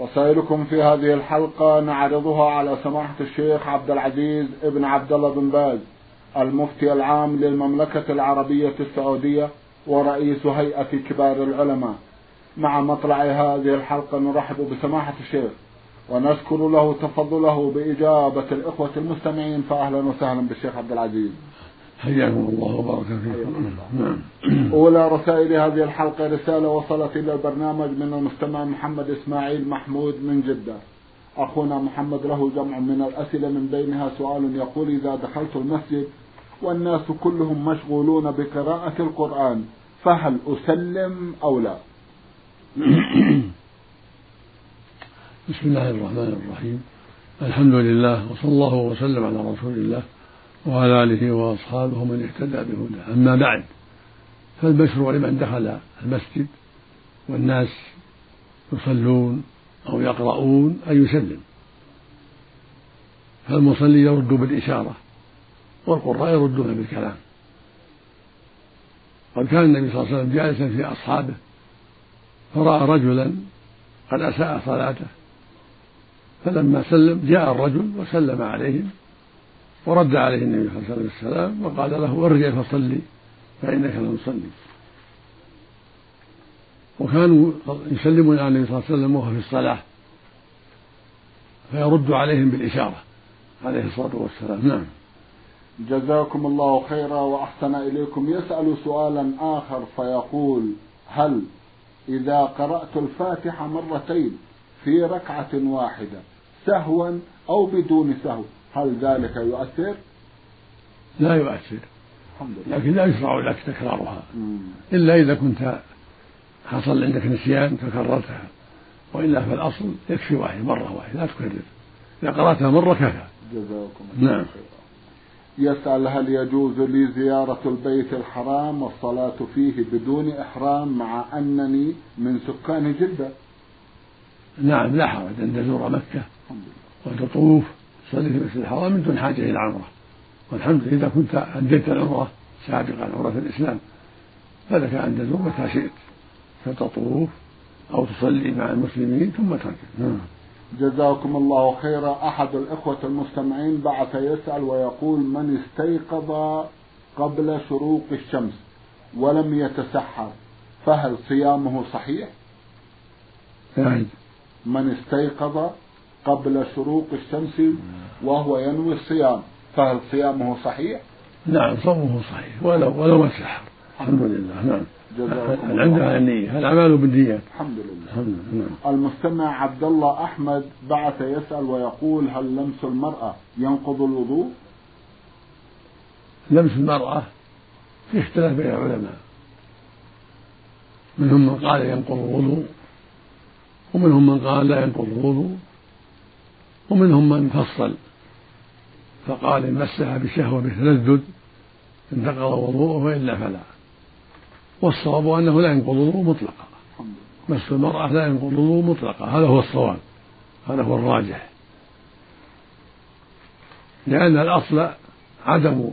رسائلكم في هذه الحلقة نعرضها على سماحة الشيخ عبد العزيز ابن عبد الله بن باز المفتي العام للمملكة العربية السعودية ورئيس هيئة كبار العلماء. مع مطلع هذه الحلقة نرحب بسماحة الشيخ ونشكر له تفضله بإجابة الإخوة المستمعين فأهلا وسهلا بالشيخ عبد العزيز. حياكم الله وبارك فيكم. نعم. أولى رسائل هذه الحلقة رسالة وصلت إلى البرنامج من المستمع محمد إسماعيل محمود من جدة. أخونا محمد له جمع من الأسئلة من بينها سؤال يقول إذا دخلت المسجد والناس كلهم مشغولون بقراءة القرآن فهل أسلم أو لا؟ بسم الله الرحمن الرحيم. الحمد لله وصلى الله وسلم على رسول الله. وعلى آله وأصحابه ومن اهتدى بهداه. أما بعد فالمشروع لمن دخل المسجد والناس يصلون أو يقرؤون أن يسلم. فالمصلي يرد بالإشارة والقراء يردون بالكلام. قد كان النبي صلى الله عليه وسلم جالسا في أصحابه فرأى رجلا قد أساء صلاته فلما سلم جاء الرجل وسلم عليهم ورد عليه النبي صلى الله عليه وسلم وقال له ارجع فصلي فإنك لم تصلي وكانوا يسلمون على النبي صلى الله عليه وسلم وهو في الصلاة فيرد عليهم بالإشارة عليه الصلاة والسلام. نعم. جزاكم الله خيرا وأحسن إليكم. يسأل سؤالا آخر فيقول هل إذا قرأت الفاتحة مرتين في ركعة واحدة سهوا أو بدون سهو؟ هل ذلك يؤثر؟ لا يؤثر. الحمد لله. لكن لا يشرع لك تكرارها. إلا إذا كنت حصل عندك نسيان فكررتها وإلا فالأصل يكفي واحد مرة واحدة لا تكرر. إذا قرأتها مرة كفى. جزاكم الله نعم. يسأل هل يجوز لي زيارة البيت الحرام والصلاة فيه بدون إحرام مع أنني من سكان جدة؟ نعم لا حرج. أن تزور مكة وتطوف تصلي في المسجد الحرام من دون حاجة إلى عمرة. والحمد لله إذا كنت أديت العمرة سابقا عمرة الإسلام. فلك أن تزور متى شئت فتطوف أو تصلي مع المسلمين ثم ترجع نعم. جزاكم الله خيرا. أحد الإخوة المستمعين بعث يسأل ويقول من استيقظ قبل شروق الشمس ولم يتسحر فهل صيامه صحيح؟ يعني من استيقظ قبل شروق الشمس وهو ينوي الصيام فهل صيامه صحيح؟ نعم صومه صحيح ولو ولو ما تسحر الحمد لله نعم. هل عندها النية الأعمال بالنيات؟ الحمد لله. الحمد لله نعم. المستمع عبد الله أحمد بعث يسأل ويقول هل لمس المرأة ينقض الوضوء؟ لمس المرأة؟ في اختلاف بين العلماء. منهم من قال ينقض الوضوء ومنهم من قال لا ينقض الوضوء. ومنهم من فصل. فقال إن مسها بشهوة بتلذذ انتقض وضوءه وإلا فلا. والصواب أنه لا ينقض الوضوء مطلقا. مس المرأة لا ينقض الوضوء مطلقا. هذا هو الصواب. هذا هو الراجح. لأن الأصل عدم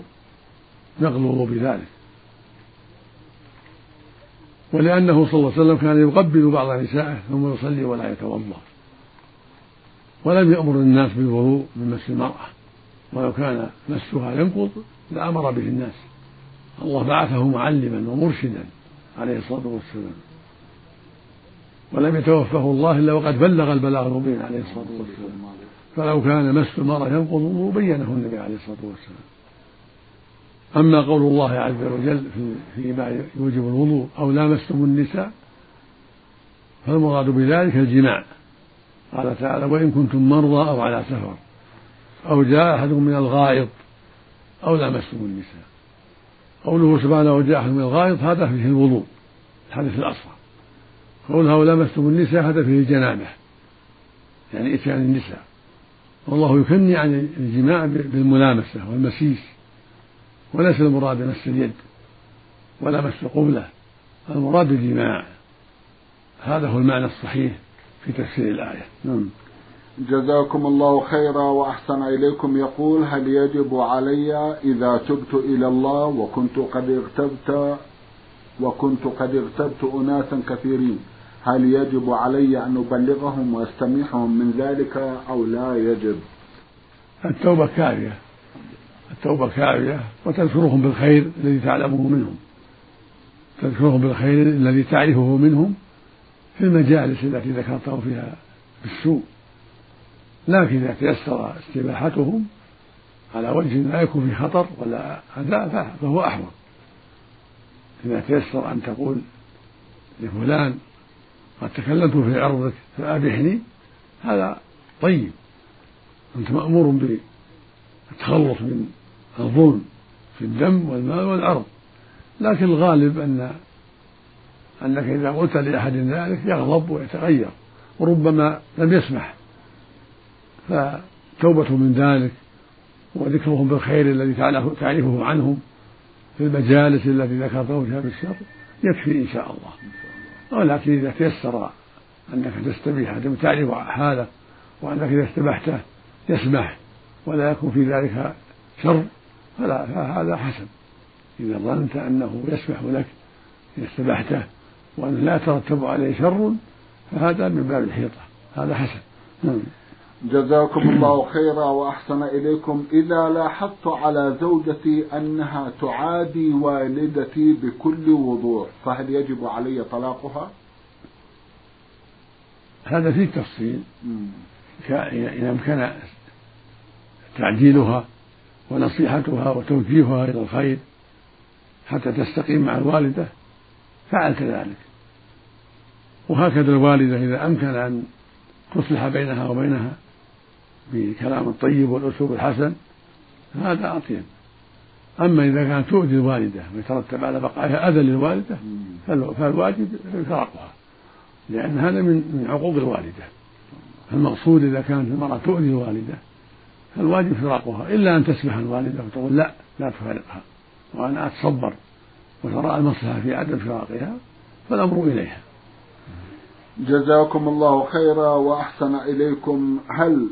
نقض الوضوء بذلك. ولأنه صلى الله عليه وسلم كان يقبل بعض نسائه ثم يصلي ولا يتوضأ. ولم يأمر الناس بالوضوء من مس المرأة. ولو كان مسها ينقض لأمر به الناس. الله بعثه معلما ومرشدا عليه الصلاة والسلام. ولم يتوفه الله إلا وقد بلغ البلاغ المبين عليه الصلاة والسلام. فلو كان مس المرأة ينقض بينه النبي عليه الصلاة والسلام. أما قول الله عز وجل في فيما يوجب الوضوء أو لامستم النساء فالمراد بذلك الجماع. قال تعالى وإن كنتم مرضى أو على سفر أو جاء أحد من الغائط أو لامستم النساء قوله سبحانه وجاء أحد من الغائط هذا فيه الوضوء الحدث الأصغر. قوله أو لامستم النساء هذا فيه الجنابة يعني إتيان النساء. والله يكني عن الجماع بالملامسة والمسيس وليس المراد مس اليد ولا مس القبلة المراد الجماع. هذا هو المعنى الصحيح. في تفسير الآية. نعم. جزاكم الله خيرا وأحسن إليكم. يقول هل يجب علي إذا تبت إلى الله وكنت قد اغتبت وكنت قد اغتبت أناسا كثيرين هل يجب علي أن أبلغهم وأستميحهم من ذلك أو لا يجب؟ التوبة كافية. التوبة كافية وتذكرهم بالخير الذي تعلمه منهم. تذكرهم بالخير الذي تعرفه منهم في المجالس التي ذكرته فيها بالسوء لكن إذا تيسر استباحتهم على وجه لا يكون في خطر ولا أذى فهو أحوط. إذا تيسر أن تقول لفلان قد تكلمت في عرضك فأبحني هذا طيب. أنت مأمور بالتخلص من الظلم في الدم والمال والعرض لكن الغالب أن أنك إذا قلت لأحد ذلك يغضب ويتغير وربما لم يسمح. فتوبة من ذلك وذكرهم بالخير الذي تعرفه عنهم في المجالس التي ذكرته فيها بالشر يكفي إن شاء الله. ولكن إذا تيسر أنك تستبيح تعرف حاله وأنك إذا استبحته يسمح ولا يكون في ذلك شر فلا فهذا حسن. إذا ظننت أنه يسمح لك إذا استبحته وأنه لا يترتب عليه شر فهذا من باب الحيطة. هذا حسن. نعم. جزاكم الله خيرا وأحسن إليكم. إذا لاحظت على زوجتي أنها تعادي والدتي بكل وضوح فهل يجب علي طلاقها؟ هذا فيه تفصيل. اذا امكن تعديلها ونصيحتها وتوجيهها إلى الخير حتى تستقيم مع الوالدة فعل كذلك. وهكذا الوالدة إذا أمكن أن تصلح بينها وبينها بالكلام الطيب والأسلوب الحسن هذا أطيب أما إذا كانت تؤذي الوالدة ويترتب على بقائها أذى للوالدة فالواجب فراقها لأن هذا من من عقوق الوالدة. المقصود إذا كانت المرأة تؤذي الوالدة فالواجب فراقها إلا أن تسمح الوالدة وتقول لا لا تفارقها وأنا أتصبر. وترى المصلحة في عدم فراقها فالأمر إليها. جزاكم الله خيرا وأحسن إليكم. هل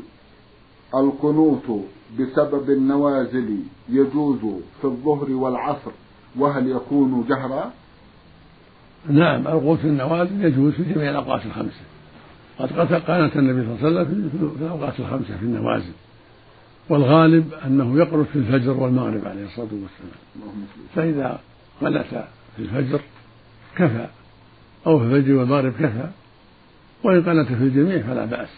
القنوت بسبب النوازل يجوز في الظهر والعصر وهل يكون جهرا؟ نعم القنوت في النوازل يجوز في جميع الأوقات الخمسة. قد قانت النبي صلى الله عليه وسلم في الأوقات الخمسة في النوازل. والغالب أنه يقنط في الفجر والمغرب عليه الصلاة والسلام. فإذا قنت في الفجر كفى. أو في الفجر والمغرب كفى. وإن قنت في الجميع فلا بأس.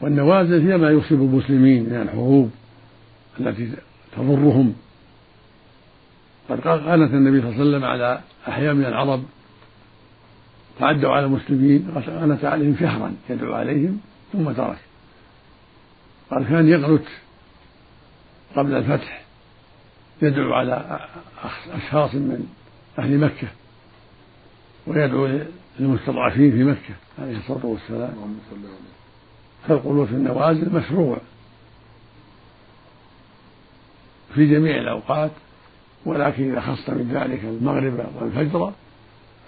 والنوازل هي ما يصيب المسلمين من الحروب التي تضرهم. قد قالت النبي صلى الله عليه وسلم على أحياء من العرب تعدوا على المسلمين غنت عليهم شهرا يدعو عليهم ثم ترك. قال كان يغلط قبل الفتح يدعو على أشخاص من أهل مكة ويدعو للمستضعفين في مكة عليه الصلاة والسلام. فالقنوت في النوازل مشروع في جميع الأوقات ولكن إذا خص من ذلك المغرب والفجر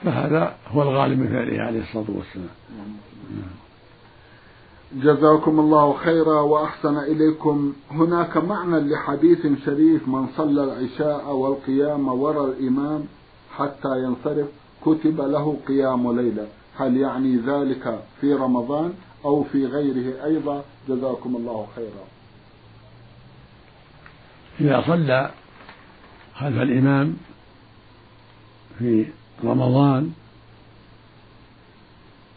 فهذا هو الغالب من فعله عليه الصلاة والسلام. جزاكم الله خيرا وأحسن إليكم. هناك معنى لحديث شريف من صلى العشاء والقيام وراء الإمام حتى ينصرف. كتب له قيام ليلة. هل يعني ذلك في رمضان أو في غيره أيضا؟ جزاكم الله خيرا. إذا صلى خلف الإمام في رمضان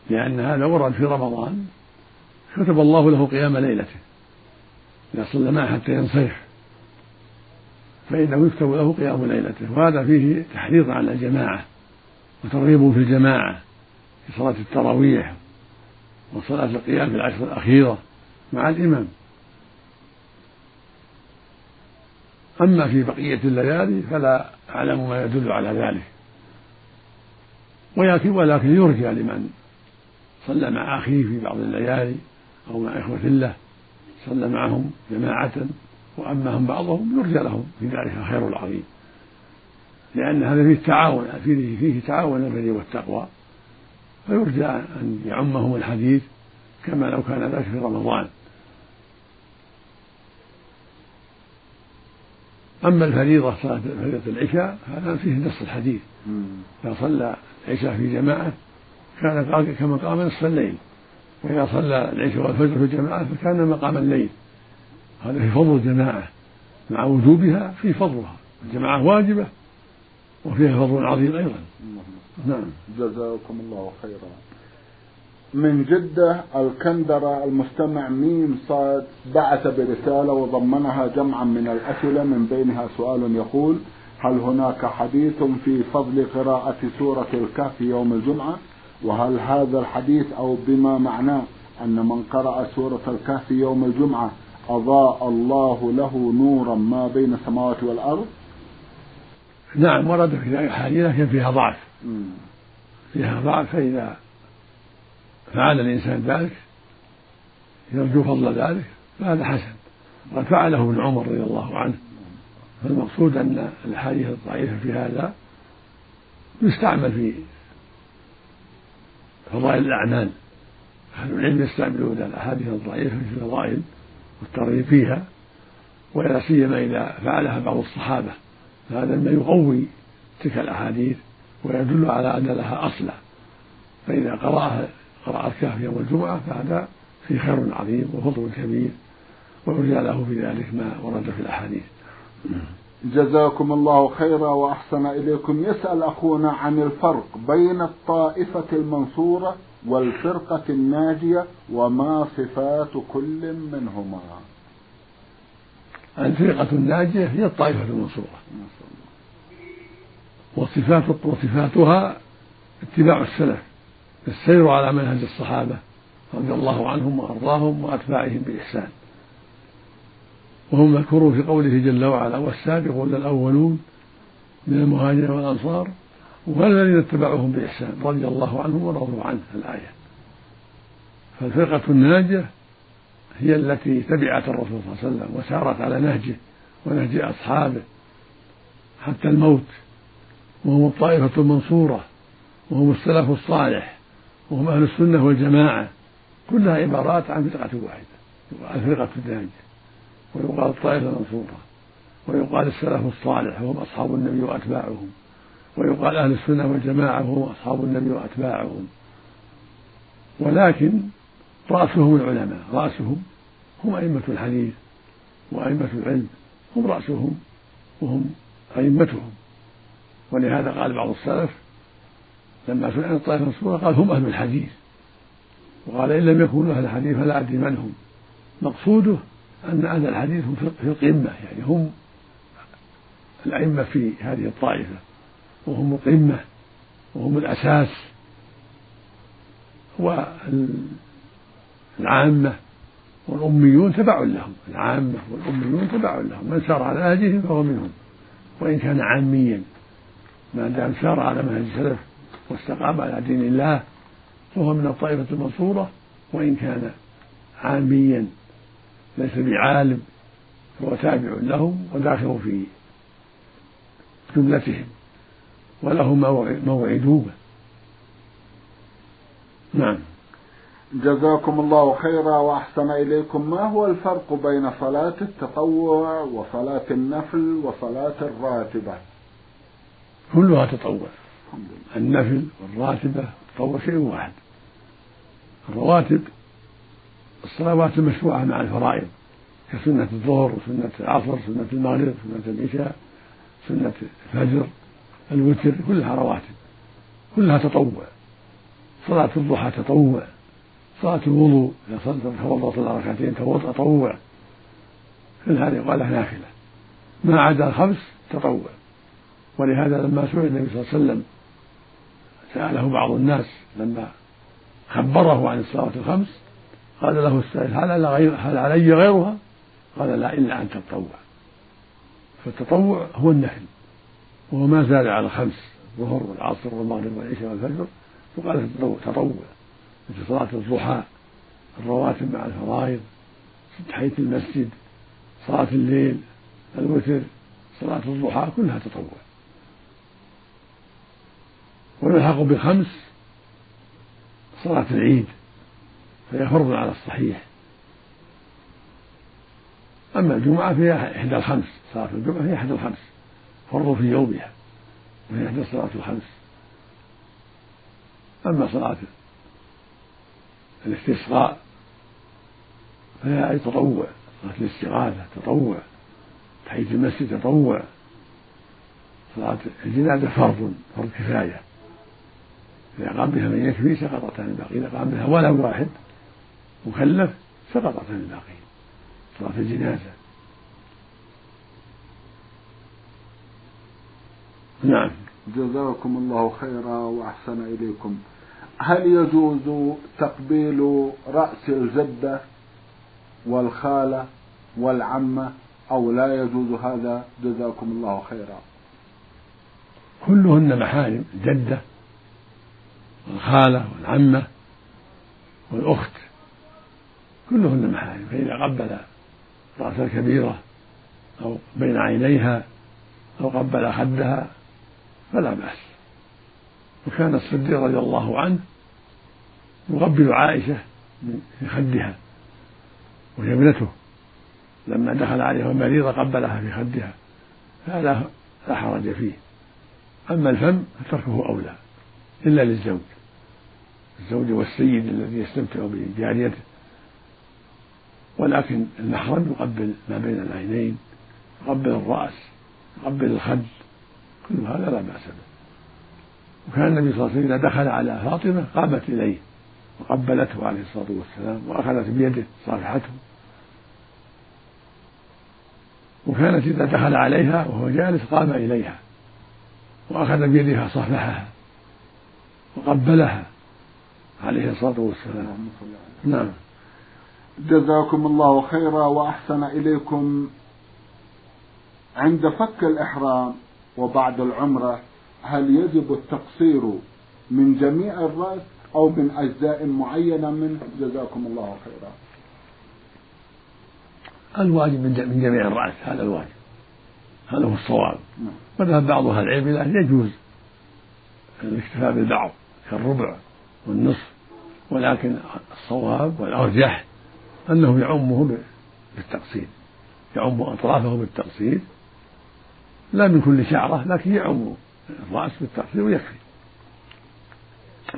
لأن هذا ورد في رمضان كتب الله له قيام ليلته. إذا صلى معه حتى ينصرف. فإنه يكتب له قيام ليلته. وهذا فيه تحريض على الجماعة وترغيب في الجماعة في صلاة التراويح وصلاة القيام في العشر الأخيرة مع الإمام. أما في بقية الليالي فلا أعلم ما يدل على ذلك. ولكن ولكن يرجى لمن صلى مع أخيه في بعض الليالي أو مع إخوة الله صلى معهم جماعة وأماهم بعضهم يرجى لهم في ذلك الخير العظيم. لأن هذا فيه تعاون فيه, فيه تعاون البر والتقوى. فيرجى أن يعمهم الحديث كما لو كان ذلك في رمضان. أما الفريضة صلاة فريضة العشاء هذا فيه نص الحديث. إذا صلى العشاء في جماعة كان كما قام نصف الليل. وإذا صلى العشاء والفجر في جماعة فكان مقام الليل. هذا في فضل الجماعة مع وجوبها في فضلها. الجماعة واجبة وفيها فضل عظيم أيضا. نعم. جزاكم الله خيرا. من جدة الكندرة المستمع ميم صاد بعث برسالة وضمنها جمعا من الأسئلة من بينها سؤال يقول هل هناك حديث في فضل قراءة سورة الكهف يوم الجمعة؟ وهل هذا الحديث أو بما معناه أن من قرأ سورة الكهف يوم الجمعة أضاء الله له نورا ما بين السماوات والأرض؟ نعم ورد في ذلك أحاديث لكن فيها ضعف. فيها ضعف فإذا فعل الإنسان ذلك يرجو فضل ذلك فهذا حسن. وقد فعله ابن عمر رضي الله عنه. فالمقصود أن الأحاديث الضعيفة في هذا يستعمل في فضائل الأعمال. أهل العلم يستعملون الأحاديث الضعيفة في الفضائل والترغيب فيها ولا سيما إذا فعلها بعض الصحابة. فهذا مما يقوي تلك الأحاديث ويدل على أن لها أصلا فإذا قرأها قرأ الكهف يوم الجمعة فهذا فيه خير عظيم وفضل كبير ويرجى له في ذلك ما ورد في الأحاديث. جزاكم الله خيرا وأحسن إليكم. يسأل أخونا عن الفرق بين الطائفة المنصورة والفرقة الناجية وما صفات كل منهما. الفرقة الناجية هي الطائفة المنصورة. وصفات وصفاتها اتباع السلف السير على منهج الصحابة رضي الله عنهم وأرضاهم وأتباعهم بإحسان. وهم مذكورون في قوله جل وعلا والسابقون الأولون من المهاجرين والأنصار والذين اتبعوهم بإحسان رضي الله عنهم ورضوا عنه الآية. فالفرقة الناجية هي التي تبعت الرسول صلى الله عليه وسلم وسارت على نهجه ونهج أصحابه حتى الموت. وهم الطائفة المنصورة وهم السلف الصالح وهم أهل السنة والجماعة. كلها عبارات عن فرقة واحدة يقال فرقة الناجية. ويقال الطائفة المنصورة ويقال السلف الصالح وهم أصحاب النبي وأتباعهم ويقال أهل السنة والجماعة وهم أصحاب النبي وأتباعهم. ولكن رأسهم العلماء رأسهم هم أئمة الحديث وأئمة العلم هم رأسهم وهم أئمتهم. ولهذا قال بعض السلف لما سئل عن الطائفة المنصورة قال هم أهل الحديث. وقال إن لم يكونوا أهل الحديث فلا أدري من هم. مقصوده أن أهل الحديث هم في القمة يعني هم الأئمة في هذه الطائفة وهم القمة وهم الأساس والعامة والأميون تبع لهم العامة والأميون تبع لهم من سار على نهجهم فهو منهم وإن كان عاميا ما دام سار على منهج السلف واستقام على دين الله فهو من الطائفة المنصورة وإن كان عاميا ليس بعالم فهو تابع لهم وداخل في جملتهم وله موعدوه نعم. جزاكم الله خيرا وأحسن إليكم. ما هو الفرق بين صلاة التطوع وصلاة النفل وصلاة الراتبة؟ كلها تطوع. النفل والراتبة التطوع شيء واحد. الرواتب الصلوات المشروعة مع الفرائض كسنة الظهر وسنة العصر سنة المغرب سنة العشاء سنة الفجر الوتر كلها رواتب. كلها تطوع. صلاة الضحى تطوع. صلاة الوضوء إذا توضأ صلى ركعتين تطوع. كل هذه يقال لها نافلة ما عدا الخمس تطوع. ولهذا لما سئل النبي صلى الله عليه وسلم سأله بعض الناس لما خبره عن الصلاة الخمس قال له السائل هل, هل علي غيرها؟ قال لا إلا أن تتطوع. فالتطوع هو النفل وهو ما زال على الخمس الظهر والعصر والمغرب والعشاء والفجر. يقال تطوع. مثل صلاة الضحى الرواتب مع الفرائض تحية المسجد صلاة الليل الوتر صلاة الضحى كلها تطوع. ويلحق بخمس صلاة العيد. فهي فرض على الصحيح. أما الجمعة فهي إحدى الخمس صلاة الجمعة هي إحدى الخمس فرض في يومها وهي إحدى الصلاة الخمس. أما صلاة الاستسقاء فهي أي تطوع صلاة الاستغاثة تطوع تحية المسجد تطوع. صلاة الجنازة فرض فرض كفاية. إذا قام بها من يكفي سقطت عن الباقي إذا قام بها ولو واحد مكلف سقطت عن الباقي صلاة الجنازة. نعم. جزاكم الله خيرا وأحسن إليكم. هل يجوز تقبيل رأس الجدة والخالة والعمة أو لا يجوز هذا؟ جزاكم الله خيرا. كلهن محارم. الجدة والخالة والعمة والأخت. كلهن محارم فإذا قبل رأس الكبيرة أو بين عينيها أو قبل خدها فلا بأس. وكان الصديق رضي الله عنه يقبل عائشة في خدها وهي ابنته. لما دخل عليها المريضة قبلها في خدها هذا لا حرج فيه. أما الفم فتركه أولى إلا للزوج. الزوج والسيد الذي يستمتع بجاريته. ولكن المحرم يقبل ما بين العينين يقبل الرأس يقبل الخد كل هذا لا بأس به. وكان النبي صلى الله عليه وسلم إذا دخل على فاطمة قامت إليه وقبلته عليه الصلاة والسلام وأخذت بيده صافحته وكانت إذا دخل عليها وهو جالس قام إليها وأخذ بيدها صافحها وقبلها عليه الصلاة والسلام. نعم. جزاكم الله خيرا وأحسن إليكم عند فك الإحرام وبعد العمرة هل يجب التقصير من جميع الرأس أو من أجزاء معينة منه؟ جزاكم الله خيرا. الواجب من جميع الرأس هذا الواجب هذا هو الصواب. نعم. وذهب بعض أهل العلم إلى يجوز الاكتفاء بالبعض كالربع والنصف ولكن الصواب والأرجح أنه يعمه بالتقصير يعم أطرافه بالتقصير. لا من كل شعرة لكن يعم الرأس بالتقصير ويكفي.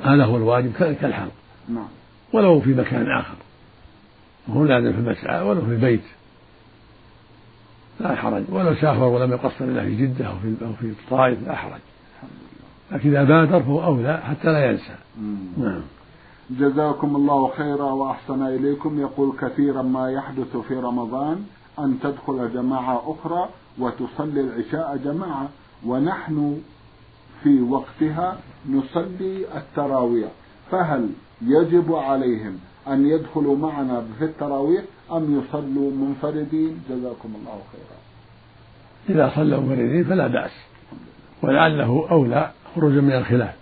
هذا هو الواجب كالحلق نعم. ولو في مكان آخر. وهو لازم في المسعى ولو في البيت لا حرج. ولو سافر ولم يقصر إلا في جدة أو في أو في الطائف لا حرج. لكن إذا بادر فهو أولى حتى لا ينسى. نعم. جزاكم الله خيرا وأحسن إليكم. يقول كثيرا ما يحدث في رمضان أن تدخل جماعة أخرى وتصلي العشاء جماعة ونحن في وقتها نصلي التراويح. فهل يجب عليهم أن يدخلوا معنا في التراويح أم يصلوا منفردين؟ جزاكم الله خيرا. إذا صلوا منفردين فلا بأس ولعله أولى خروجا من الخلاف.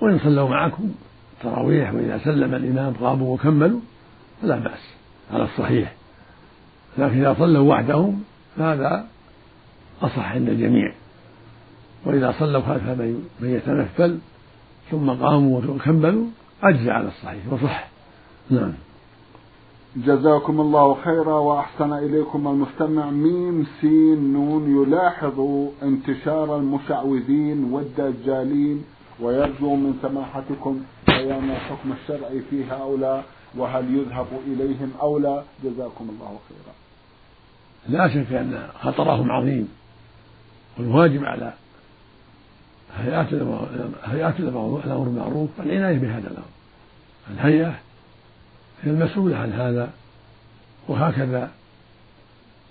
وإن صلوا معكم التراويح وإذا سلم الإمام قاموا وكملوا فلا بأس على الصحيح. لكن إذا صلوا وحدهم فهذا أصح عند الجميع. وإذا صلوا خلف من يتنفل ثم قاموا وكملوا أجزى على الصحيح وصح. نعم. جزاكم الله خيرا وأحسن إليكم المستمع. ميم سين نون يلاحظ انتشار المشعوذين والدجالين ويرجو من سماحتكم بيان الحكم الشرعي في هؤلاء وهل يذهب إليهم أو لا. جزاكم الله خيرا. لا شك أن خطرهم عظيم والواجب على هيئات هيئات الأمر بالمعروف العناية بهذا الأمر. الهيئة هي المسؤولة عن هذا وهكذا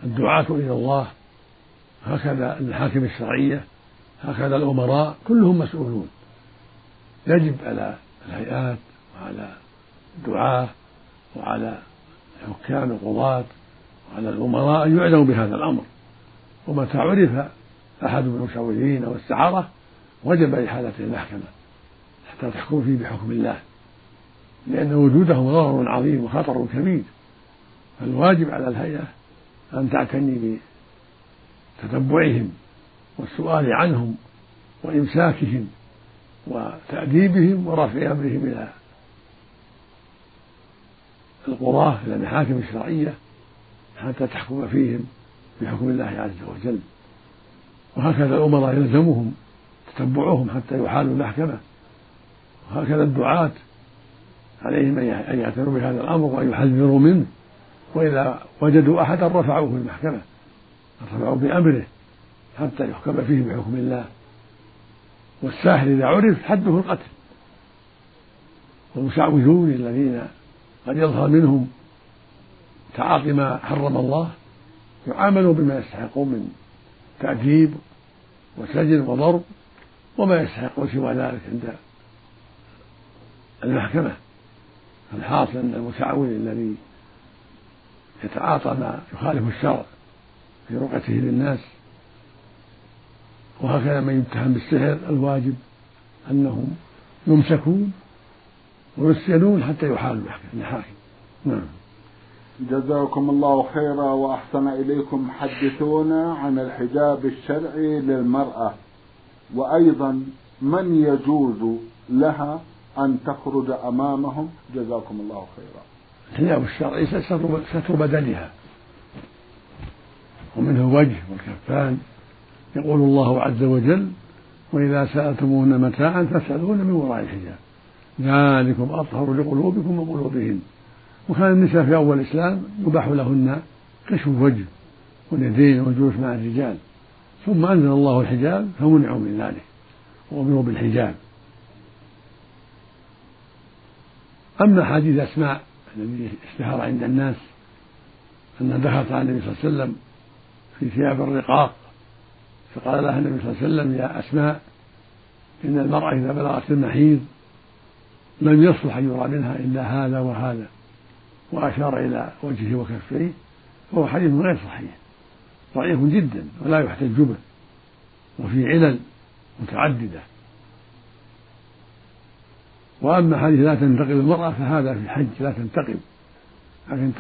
الدعاة إلى الله هكذا المحاكم الشرعية هكذا الأمراء كلهم مسؤولون. يجب على الهيئات وعلى الدعاة وعلى الحكام القضاة وعلى الأمراء أن يعلموا بهذا الأمر. ومتى عرف أحد المشوهين أو السحرة وجب إحالته المحكمة حتى تحكم فيه بحكم الله لأن وجودهم ضرر عظيم وخطر كبير. فالواجب على الهيئة أن تعتني بتتبعهم والسؤال عنهم وإمساكهم وتأديبهم ورفع أمرهم إلى القراه إلى المحاكم الشرعية حتى تحكم فيهم بحكم الله عز وجل. وهكذا الأمراء يلزمهم تتبعهم حتى يحالوا المحكمة. وهكذا الدعاة عليهم أن يعتنوا بهذا الأمر وأن يحذروا منه. وإذا وجدوا أحدا رفعوه المحكمة رفعوا بأمره حتى يحكم فيه بحكم الله. والساحر إذا عرف حده القتل. والمشعوذون الذين قد يظهر منهم تعاطي ما حرم الله يعاملوا بما يستحقون من تأديب وسجن وضرب وما يستحقون سوى ذلك عند المحكمة. الحاصل أن المتعود الذي يتعاطى ما يخالف الشرع في رقته للناس وهكذا من يتهم بالسحر الواجب أنهم يمسكون ويسجنون حتى يحالوا المحاكم نعم. جزاكم الله خيرا وأحسن إليكم. حدثونا عن الحجاب الشرعي للمرأة. وأيضا من يجوز لها أن تخرج أمامهم؟ جزاكم الله خيرا. الحجاب الشرعي ستر بدنها. ومنه الوجه والكفان يقول الله عز وجل وإذا سألتموهن متاعا فاسألوهن من وراء الحجاب ذلكم أطهر لقلوبكم وقلوبهن. وكان النساء في أول الإسلام يباح لهن كشف الوجه واليدين والجلوس مع الرجال. ثم أنزل الله الحجاب فمنعوا من ذلك وأمروا بالحجاب. أما حديث أسماء الذي اشتهر عند الناس أنها دخلت على النبي صلى الله عليه وسلم في ثياب الرقاق فقال لها النبي صلى الله عليه وسلم يا أسماء إن المرأة إذا بلغت المحيض لم يصلح أن يرى منها إلا هذا وهذا وأشار إلى وجهه وكفيه وهو حديث غير صحيح ضعيف جدا ولا يحتج به وفي علل متعددة. وأما حديث لا تنتقب المرأة فهذا في الحج لا تنتقب لكن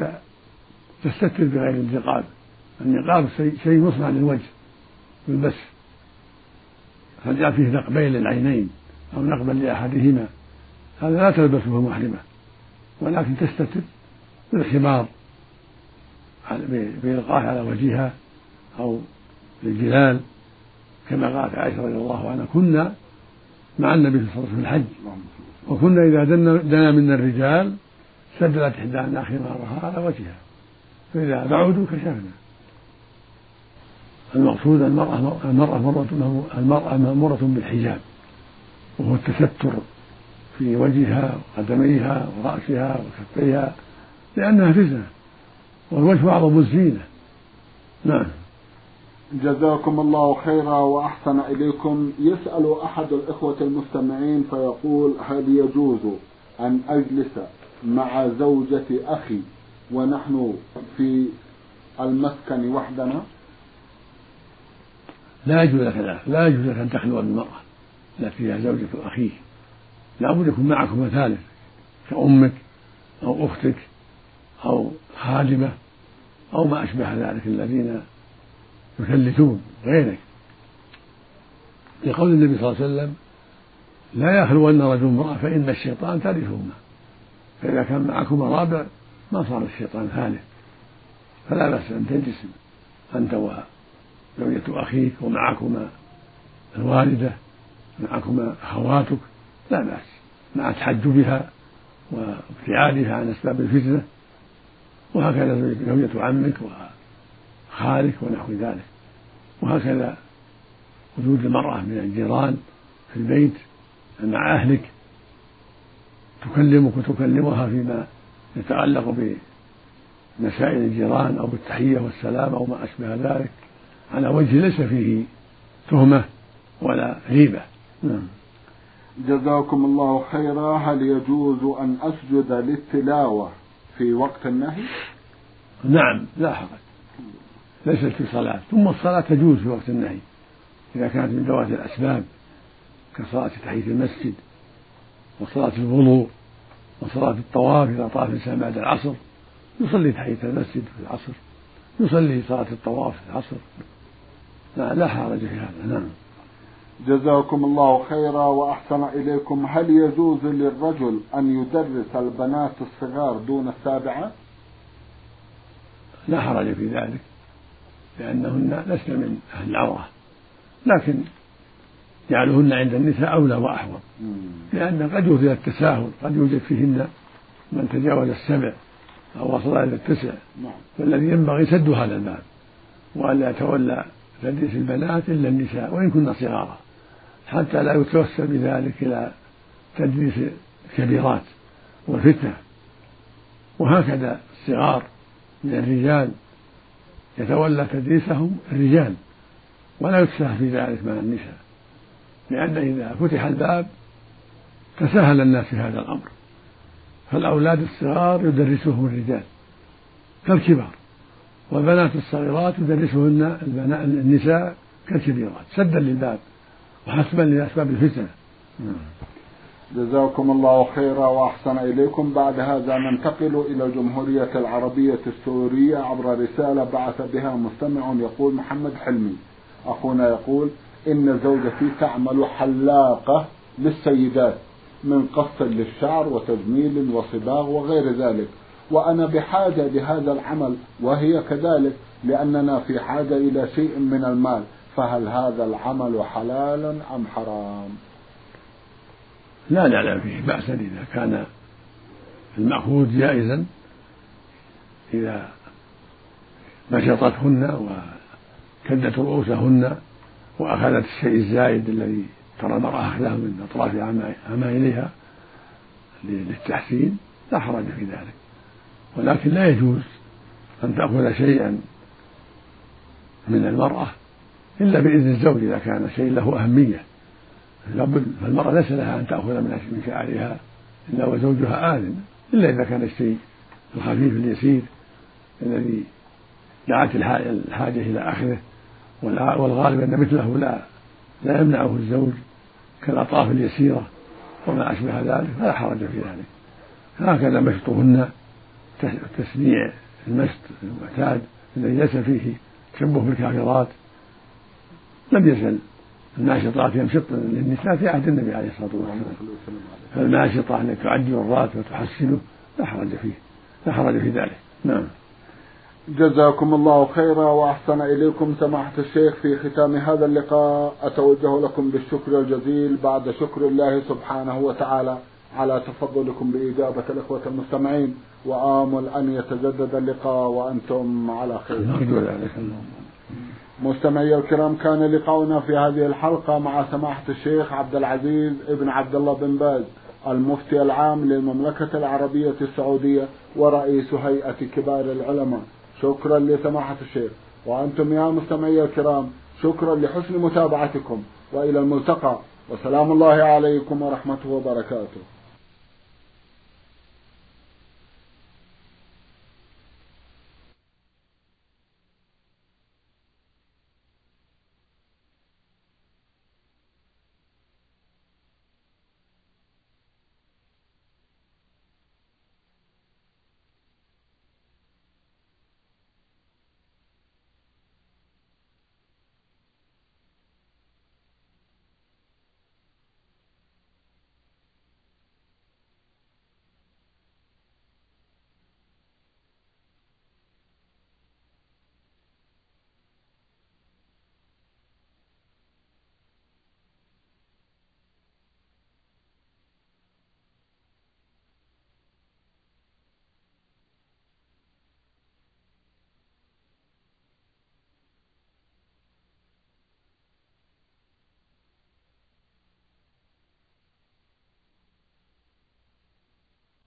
تستتر بغير انتقاب النقاب شيء مصنع للوجه. يلبس فجاء فيه نقبين للعينين أو نقبا لأحدهما؟ هذا لا تلبسه المحرمة ولكن تستتر بالخمار بإلقاه على وجهها أو بالجلال كما قالت عائشة رضي الله عنها كنا مع النبي صلى الله عليه وسلم في الحج وكنا إذا دنا منا الرجال سدلت إحدانا خمارها على وجهها فإذا بعدوا كشفنا. المقصود المرأة المرأة مرة المرأة مأمورة بالحجاب وهو التستر في وجهها وقدميها ورأسها وكفيها لأنها فتنة والوجه أعظم الزينة. نعم. جزاكم الله خيرا وأحسن إليكم. يسأل أحد الإخوة المستمعين فيقول هل يجوز أن أجلس مع زوجة أخي ونحن في المسكن وحدنا؟ لا يجوز لك ذلك لا يجوز لك أن تخلو بالمرأة التي هي زوجة أخيه. لابد يكون معكم ثالث كأمك أو أختك أو خادمة أو ما أشبه ذلك الذين يثلثون غيرك. لقول النبي صلى الله عليه وسلم لا يخلون رجل امرأة فإن الشيطان ثالثهما. فإذا كان معكما رابع ما صار الشيطان ثالث. فلا بأس أن تجلس أنت وزوجة أخيك ومعكما الوالدة معكما أخواتك لا بأس. مع تحجبها وابتعادها عن أسباب الفتنة وهكذا زوجة عمك وخالك ونحو ذلك. وهكذا وجود المرأة من الجيران في البيت مع أهلك. تكلمك وتكلمها فيما يتعلق بمسائل الجيران أو بالتحية والسلام أو ما أشبه ذلك. على وجه ليس فيه تهمة ولا غيبة. نعم. جزاكم الله خيرا. هل يجوز أن أسجد للتلاوة في وقت النهي؟ نعم لا حرج ليست في صلاة. ثم الصلاة تجوز في وقت النهي. إذا كانت من ذوات الأسباب كصلاة تحية المسجد وصلاة الوضوء وصلاة الطواف إذا طاف الإنسان بعد العصر يصلي تحية المسجد في العصر. يصلي صلاة الطواف في العصر. لا, لا حرج في هذا. نعم. جزاكم الله خيرا وأحسن إليكم. هل يجوز للرجل أن يدرس البنات الصغار دون السابعة؟ لا حرج في ذلك لأنهن لسن من أهل العورة لكن جعلهن عند النساء أولى وأحوط لأن قد يوجد التساهل قد يوجد فيهن من تجاوز السبع أو وصل إلى التسع نعم. فالذي ينبغي سد هذا الباب وألا يتولى تدريس البنات إلا النساء وإن كن صغارا. حتى لا يتوسل بذلك إلى تدريس الكبيرات والفتنة. وهكذا الصغار من الرجال يتولى تدريسهم الرجال ولا يتساهل في ذلك مع النساء. لأن إذا فتح الباب تساهل الناس في هذا الأمر. فالأولاد الصغار يدرسهم الرجال كالكبار والبنات الصغيرات يدرسهن النساء كالكبيرات سدا للباب وحسبا لأسباب الفتنة. جزاكم الله خيرا وأحسن إليكم. بعد هذا ننتقل إلى الجمهورية العربية السورية عبر رسالة بعث بها مستمع يقول محمد حلمي. أخونا يقول إن زوجتي تعمل حلاقة للسيدات من قص للشعر وتجميل وصباغ وغير ذلك. وأنا بحاجة لهذا العمل وهي كذلك لأننا في حاجة إلى شيء من المال. فهل هذا العمل حلال أم حرام؟ لا نعلم فيه بأسا إذا كان المأخوذ جائزا إذا نشطتهن وكدت رؤوسهن وأخذت الشيء الزايد الذي ترى المرأة أخذه من أطراف عمايلها للتحسين لا حرج في ذلك. ولكن لا يجوز أن تأخذ شيئا من المرأة إلا بإذن الزوج إذا كان شيء له أهمية. فالمرأة ليس لها أن تأخذ من شعرها إلا وزوجها آذن إلا إذا كان الشيء الخفيف اليسير الذي دعت الحاجة إلى أخذه والغالب أن مثله لا لا يمنعه الزوج كالأطراف اليسيرة وما أشبه ذلك فلا حرج في ذلك. هكذا مشطهن تسميع المشط المعتاد الذي ليس فيه تشبه بالكافرات لم يزل. الناشطات يمشطن للنساء في عهد النبي عليه الصلاة والسلام. فالناشطه ان تعجل الرات وتحسنه لا حرج فيه لا حرج في ذلك. نعم. جزاكم الله خيرا وأحسن إليكم سماحة الشيخ في ختام هذا اللقاء. أتوجه لكم بالشكر الجزيل بعد شكر الله سبحانه وتعالى على تفضلكم بإجابة الإخوة المستمعين. وآمل أن يتجدد اللقاء وأنتم على خير. مستمعي الكرام كان لقاؤنا في هذه الحلقة مع سماحة الشيخ عبد العزيز ابن عبد الله بن باز المفتي العام للمملكة العربية السعودية ورئيس هيئة كبار العلماء. شكرا لسماحة الشيخ. وأنتم يا مستمعي الكرام شكرا لحسن متابعتكم. وإلى الملتقى. وسلام الله عليكم ورحمته وبركاته.